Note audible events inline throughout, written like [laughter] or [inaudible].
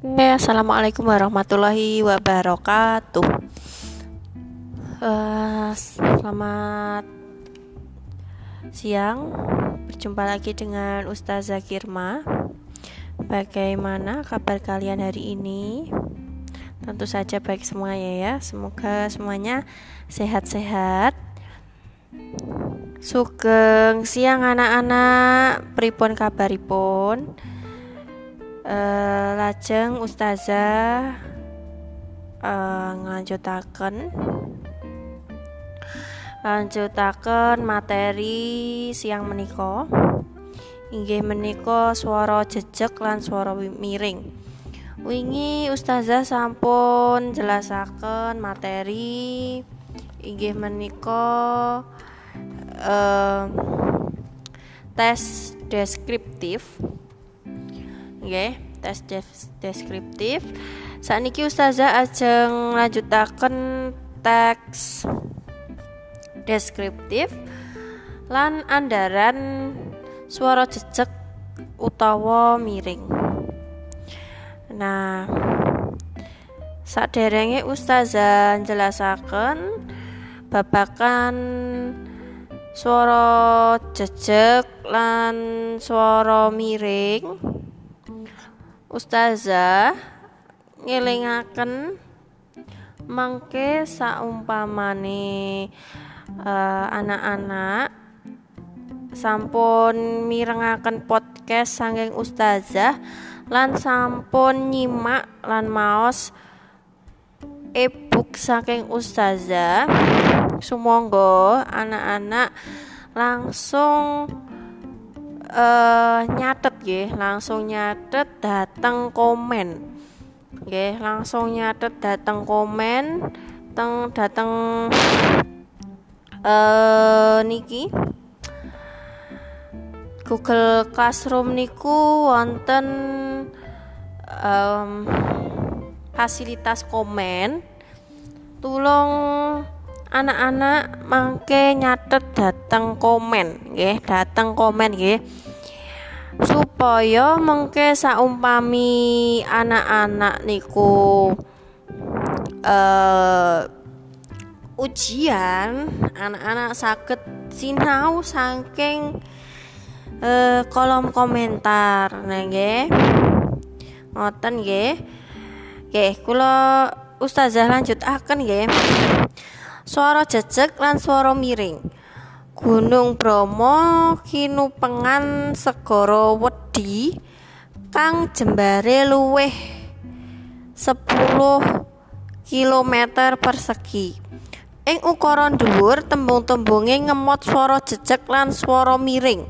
Oke, assalamualaikum warahmatullahi wabarakatuh. Uh, selamat siang, berjumpa lagi dengan Ustazah Kirma. Bagaimana kabar kalian hari ini? Tentu saja baik semuanya ya. Semoga semuanya sehat-sehat. Sugeng siang anak-anak, pripun kabaripun? Uh, lajeng ustazah uh, nglanjutaken lanjutaken materi siang menika. Inggih menika swara jejeg lan swara miring. Wingi ustazah sampun jelasaken materi. Inggih menika uh, tes deskriptif nggih tes deskriptif. Sakniki ustazah ajeng lanjutaken teks deskriptif lan andaran suara jejeg utawa miring. Nah saderenge ustazah jelasaken babakan suara jejeg lan suara miring Ustazah ngelingaken mangke saumpamane uh, anak-anak. Sampun mirengaken podcast sanging ustazah lan sampun nyimak lan maos e-book saking ustazah. Sumangga anak-anak langsung uh, nyatet nggih, langsung nyatet datang komen. Nggih, langsung nyatet datang komen. Teng datang uh, niki. Google Classroom niku wonten um, fasilitas komen. Tulung anak-anak mangke nyatet datang komen nggih datang komen nggih. Supaya mengke saumpami anak-anak niku uh, ujian anak-anak sakit sinau saking uh, kolom komentar nah nggih. Ngoten nggih. Nggih kula ustazah lanjut akan nggih Suara jejeg lan suara miring. Gunung Bromo kinupengan segara wedi kang jembare luweh 10 km persegi. Ing ukuran dhuwur tembung-tembunge ngemot swara jejeg lan swara miring.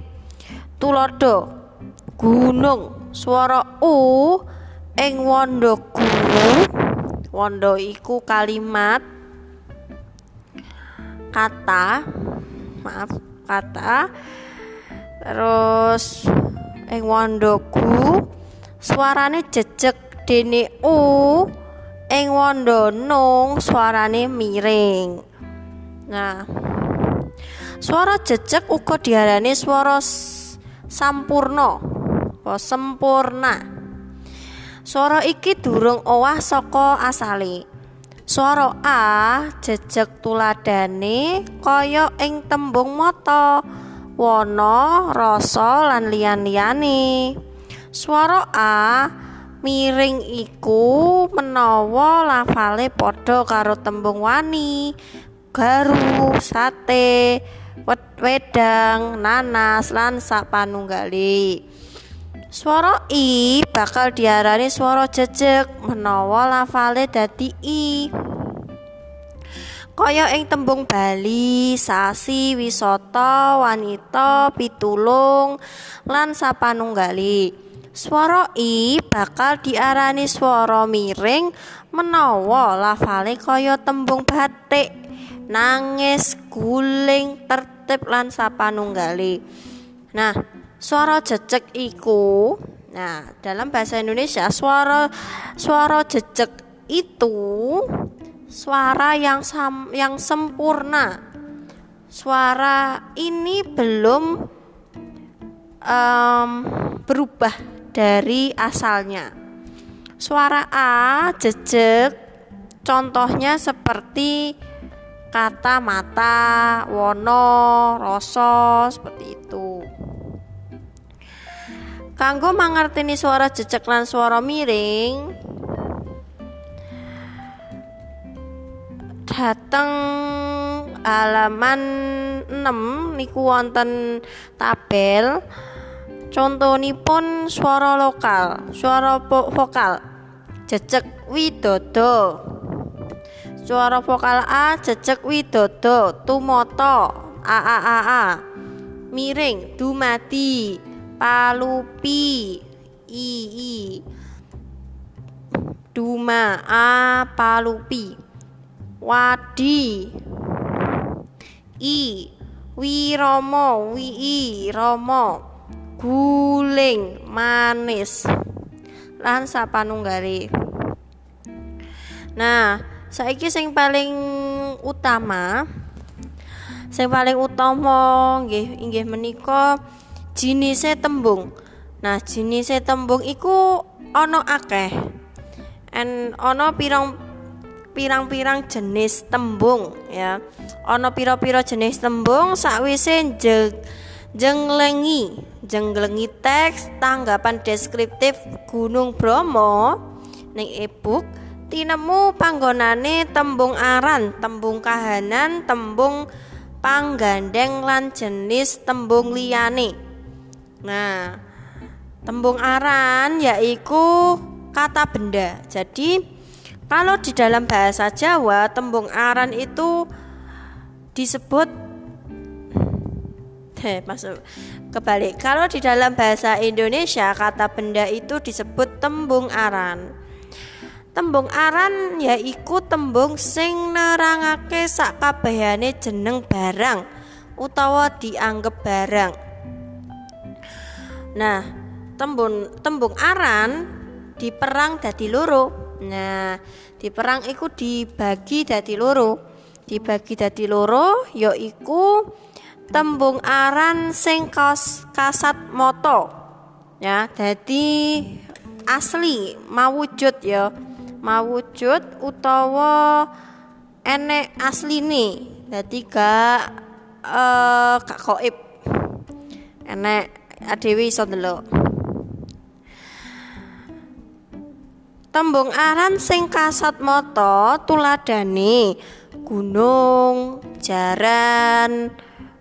Tulodo gunung swara u ing wanda gunung. Wanda iku kalimat kata maaf kata. Terus ing wandoku suarane jejeg dene u. Ing wanda nung suarane miring. Nah suara jejeg uga diarani suara sampurna apa sempurna. Suara iki durung owah saka asale Swara A jejeg tuladane kaya ing tembung mata, wana, rasa lan liyan-liyane. Swara A miring iku menawa lafale padha karo tembung wani, garu, sate, wedang, nanas lan sapanunggale. Swara i bakal diarani swara jejeg menawa lafale dadi i. Kaya ing tembung Bali, sasi, wisata, wanita, pitulung lan sapanunggali. Swara i bakal diarani swara miring menawa lafale kaya tembung batik, nangis, guling, tertib lan sapanunggali. Nah, Suara jejeg iku Nah, dalam bahasa Indonesia suara suara jejeg itu suara yang sam, yang sempurna. Suara ini belum um, berubah dari asalnya. Suara A jejek contohnya seperti kata mata, wono, rasa seperti itu. Kanggo mangerteni suara jejak lan suara miring dateng halaman 6 niku wonten tabel. Contonipun suara lokal, suara vokal. Jejak widodo. Suara vokal A jejak widodo. Tumoto a a a a. Miring dumati palupi. I i. Duma a palupi wadi. I. Wiromo wi i. Romo guling. Manis. Lan sapanunggale. Nah saiki sing paling utama sing paling utama nggih inggih menika jinise tembung. Nah, jinise tembung iku ana akeh. En ana pirang pirang-pirang jenis tembung ya. Ana pira-pira jenis tembung sakwise jeng jenglengi, jenglengi teks tanggapan deskriptif Gunung Bromo ning e-book tinemu panggonane tembung aran, tembung kahanan, tembung panggandeng lan jenis tembung liyane. Nah, tembung aran yaitu kata benda. Jadi, kalau di dalam bahasa Jawa, tembung aran itu disebut [laughs] eh masuk kebalik. Kalau di dalam bahasa Indonesia, kata benda itu disebut tembung aran. Tembung aran yaiku tembung sing nerangake sakabehane jeneng barang utawa dianggap barang. Nah, tembung tembung aran diperang dadi loro. Nah, diperang iku dibagi dadi loro. Dibagi dadi loro yaiku tembung aran sing kas, kasat moto. Ya, dadi asli mawujud ya. Mawujud utawa enek asline. Dadi gak eh gak koib. Enek adewe iso ndelok Tembung aran sing kasat mata tuladane gunung, jaran,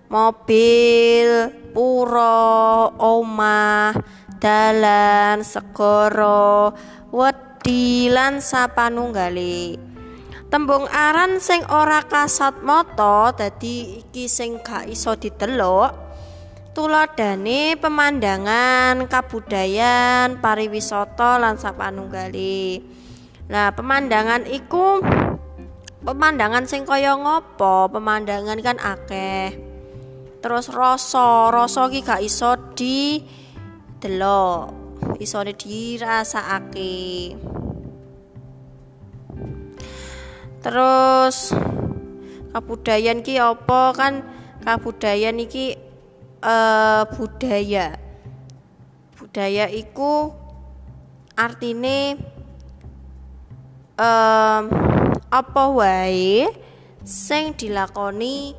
mobil, pura, omah, dalan, segara, wedi lan sapanunggale. Tembung aran sing ora kasat mata dadi iki sing gak iso ditelok tuladane pemandangan kabudayan pariwisata lan sapanunggale nah pemandangan iku pemandangan sing kaya ngopo? Pemandangan kan akeh. Terus rasa rasa ki gak iso di delok iso dirasakake. Terus kabudayan ki apa? Kan kabudayan iki uh, budaya. Budaya iku artine um, apa wae sing dilakoni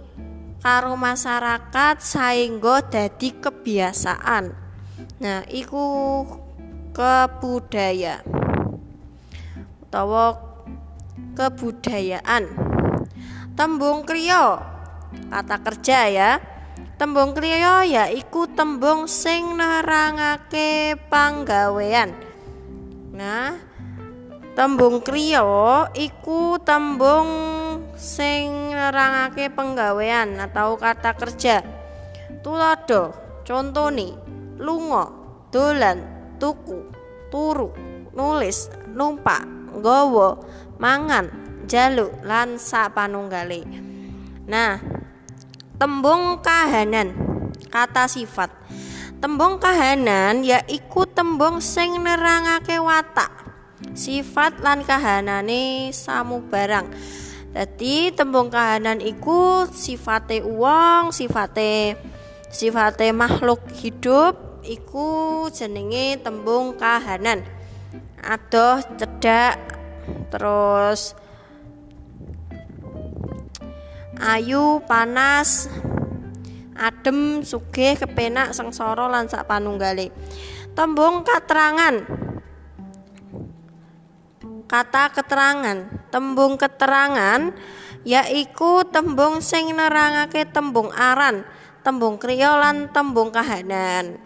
karo masyarakat saengga dadi kebiasaan. Nah iku kebudaya. Utawa kebudayaan. Tembung kriya kata kerja ya Tembung kriya yaiku tembung sing nerangake panggawean. Nah, tembung kriya iku tembung sing nerangake penggawean atau kata kerja. Tulodo, contone, lunga, dolan, tuku, turu, nulis, numpak, nggawa, mangan, jaluk lan sapanunggale. Nah, Tembung kahanan. Kata sifat. Tembung kahanan yaiku tembung sing nerangake watak. Sifat lan samu barang. Jadi tembung kahanan iku sifate uang sifate sifate makhluk hidup iku jenenge tembung kahanan. Adoh cedak terus ayu panas adem sugih kepenak sengsara lan sak panunggale. Tembung keterangan kata keterangan tembung keterangan yaiku tembung sing nerangake tembung aran tembung kriya lan tembung kahanan.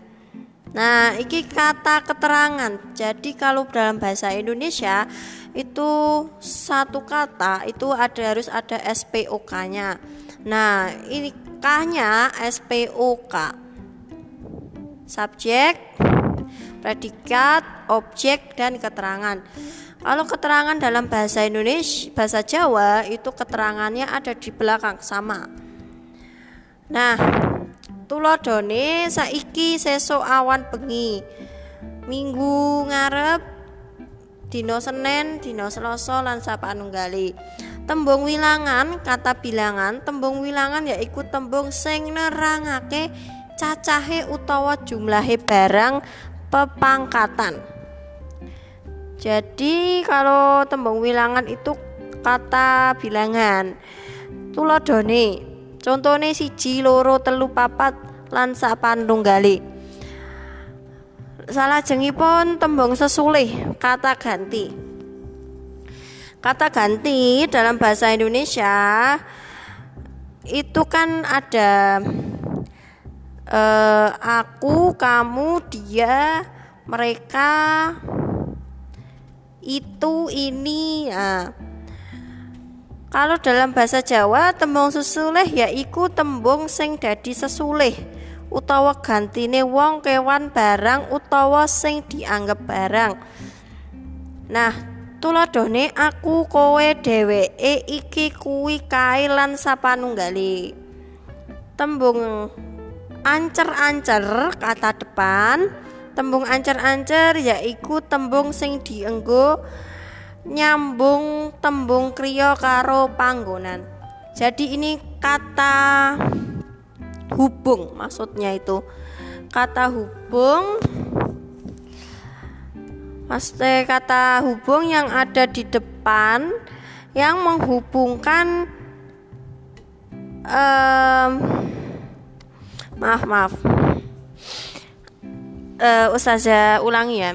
Nah, iki kata keterangan. Jadi kalau dalam bahasa Indonesia itu satu kata itu ada harus ada SPOK-nya. Nah, ini K-nya SPOK. Subjek, predikat, objek dan keterangan. Kalau keterangan dalam bahasa Indonesia, bahasa Jawa itu keterangannya ada di belakang sama. Nah, Tulodone saiki sesuk awan bengi. Minggu ngarep dina Senin, dina Selasa lan sapanunggale. Tembung wilangan, kata bilangan, tembung wilangan yaiku tembung sing nerangake cacahe utawa jumlahe barang pepangkatan. Jadi kalau tembung wilangan itu kata bilangan. Tulodone Contone siji loro telu papat lan sapantunggali. Salah jengipun tembung sesulih kata ganti. Kata ganti dalam bahasa Indonesia itu kan ada uh, aku, kamu, dia, mereka, itu, ini. Nah, kalau dalam bahasa Jawa tembung sesulih yaiku tembung sing dadi sesulih utawa gantine wong kewan barang utawa sing dianggap barang. Nah, tuladone aku kowe dheweke iki kuwi kae lan sapanunggale. Tembung ancer-ancer kata depan, tembung ancer-ancer yaiku tembung sing dienggo nyambung tembung kriya karo panggonan. Jadi ini kata hubung maksudnya itu. Kata hubung Maksudnya kata hubung yang ada di depan yang menghubungkan um, maaf maaf uh, Ustazah ulangi ya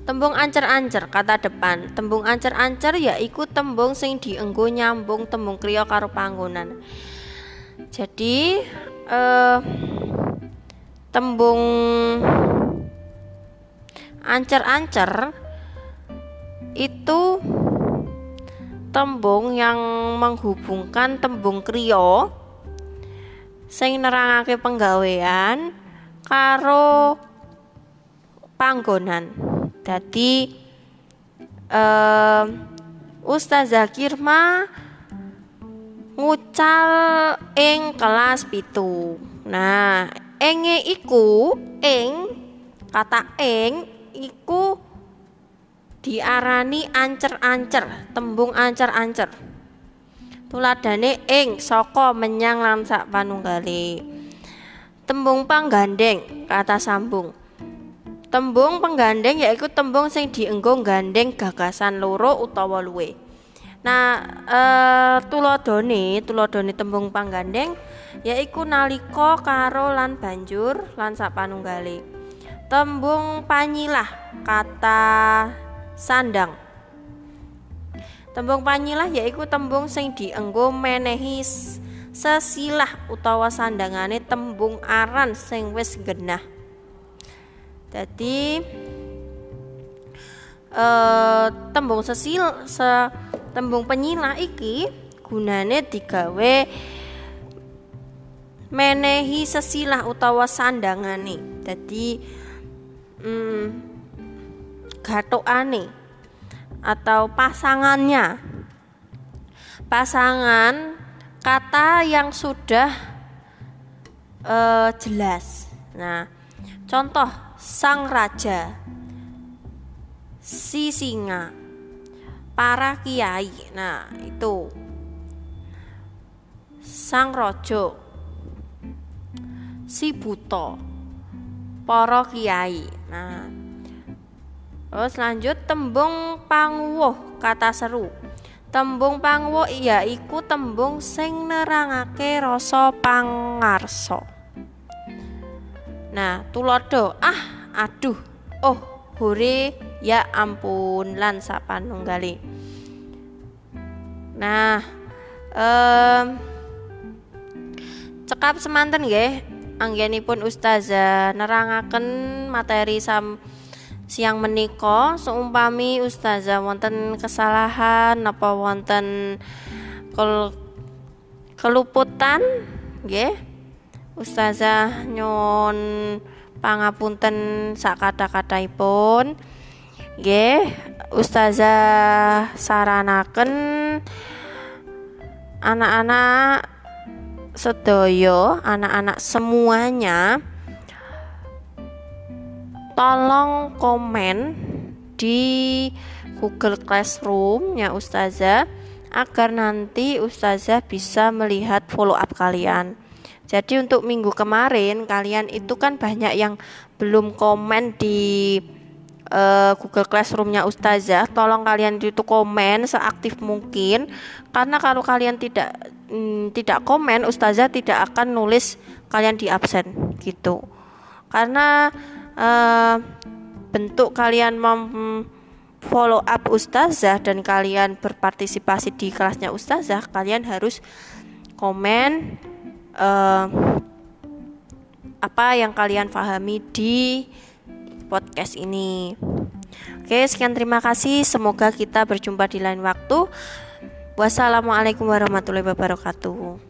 Tembung ancer-ancer kata depan. Tembung ancer-ancer yaiku tembung sing dienggo nyambung tembung kriya karo panggonan. Jadi eh, tembung ancer-ancer itu tembung yang menghubungkan tembung kriya sing nerangake penggawean karo panggonan. Jadi um, Ustazah Kirma ngucal ing kelas pitu. Nah, enge iku ing kata ing iku diarani ancer-ancer, tembung ancer-ancer. Tuladane ing saka menyang lan panunggale. Tembung panggandeng kata sambung. Tembung penggandeng yaitu tembung sing dienggo gandeng gagasan loro utawa luwe. Nah, e, tuladone, tuladone tembung panggandeng yaiku nalika karo lan banjur lan sapanunggale. Tembung panyilah kata sandang. Tembung panyilah yaiku tembung sing dienggo menehi sesilah utawa sandangane tembung aran sing wis genah. Jadi eh, tembung sesil se tembung penyilah iki gunane digawe menehi sesilah utawa sandangane. Jadi hmm, gatokane atau pasangannya. Pasangan kata yang sudah uh, jelas. Nah, contoh sang raja, si singa, para kiai. Nah, itu sang rojo, si buto, para kiai. Nah, Terus lanjut tembung pangwuh kata seru. Tembung pangwuh iya iku tembung sing nerangake rasa pangarso. Nah, tulodo ah aduh oh hore ya ampun lan sapanunggali. Nah, um, cekap semanten nggih anggenipun ustazah nerangaken materi sam siang meniko seumpami ustazah wonten kesalahan apa wonten kel keluputan nggih. Ustazah nyon pangapunten sak kata-kataipun nggih ustazah saranaken anak-anak sedoyo anak-anak semuanya tolong komen di Google Classroom ya Ustazah agar nanti Ustazah bisa melihat follow up kalian. Jadi untuk minggu kemarin kalian itu kan banyak yang belum komen di uh, Google Classroomnya Ustazah. Tolong kalian itu komen seaktif mungkin karena kalau kalian tidak mm, tidak komen Ustazah tidak akan nulis kalian di absen gitu. Karena uh, bentuk kalian mem follow up ustazah dan kalian berpartisipasi di kelasnya ustazah kalian harus komen uh, apa yang kalian pahami di podcast ini. Oke sekian terima kasih. Semoga kita berjumpa di lain waktu. Wassalamualaikum warahmatullahi wabarakatuh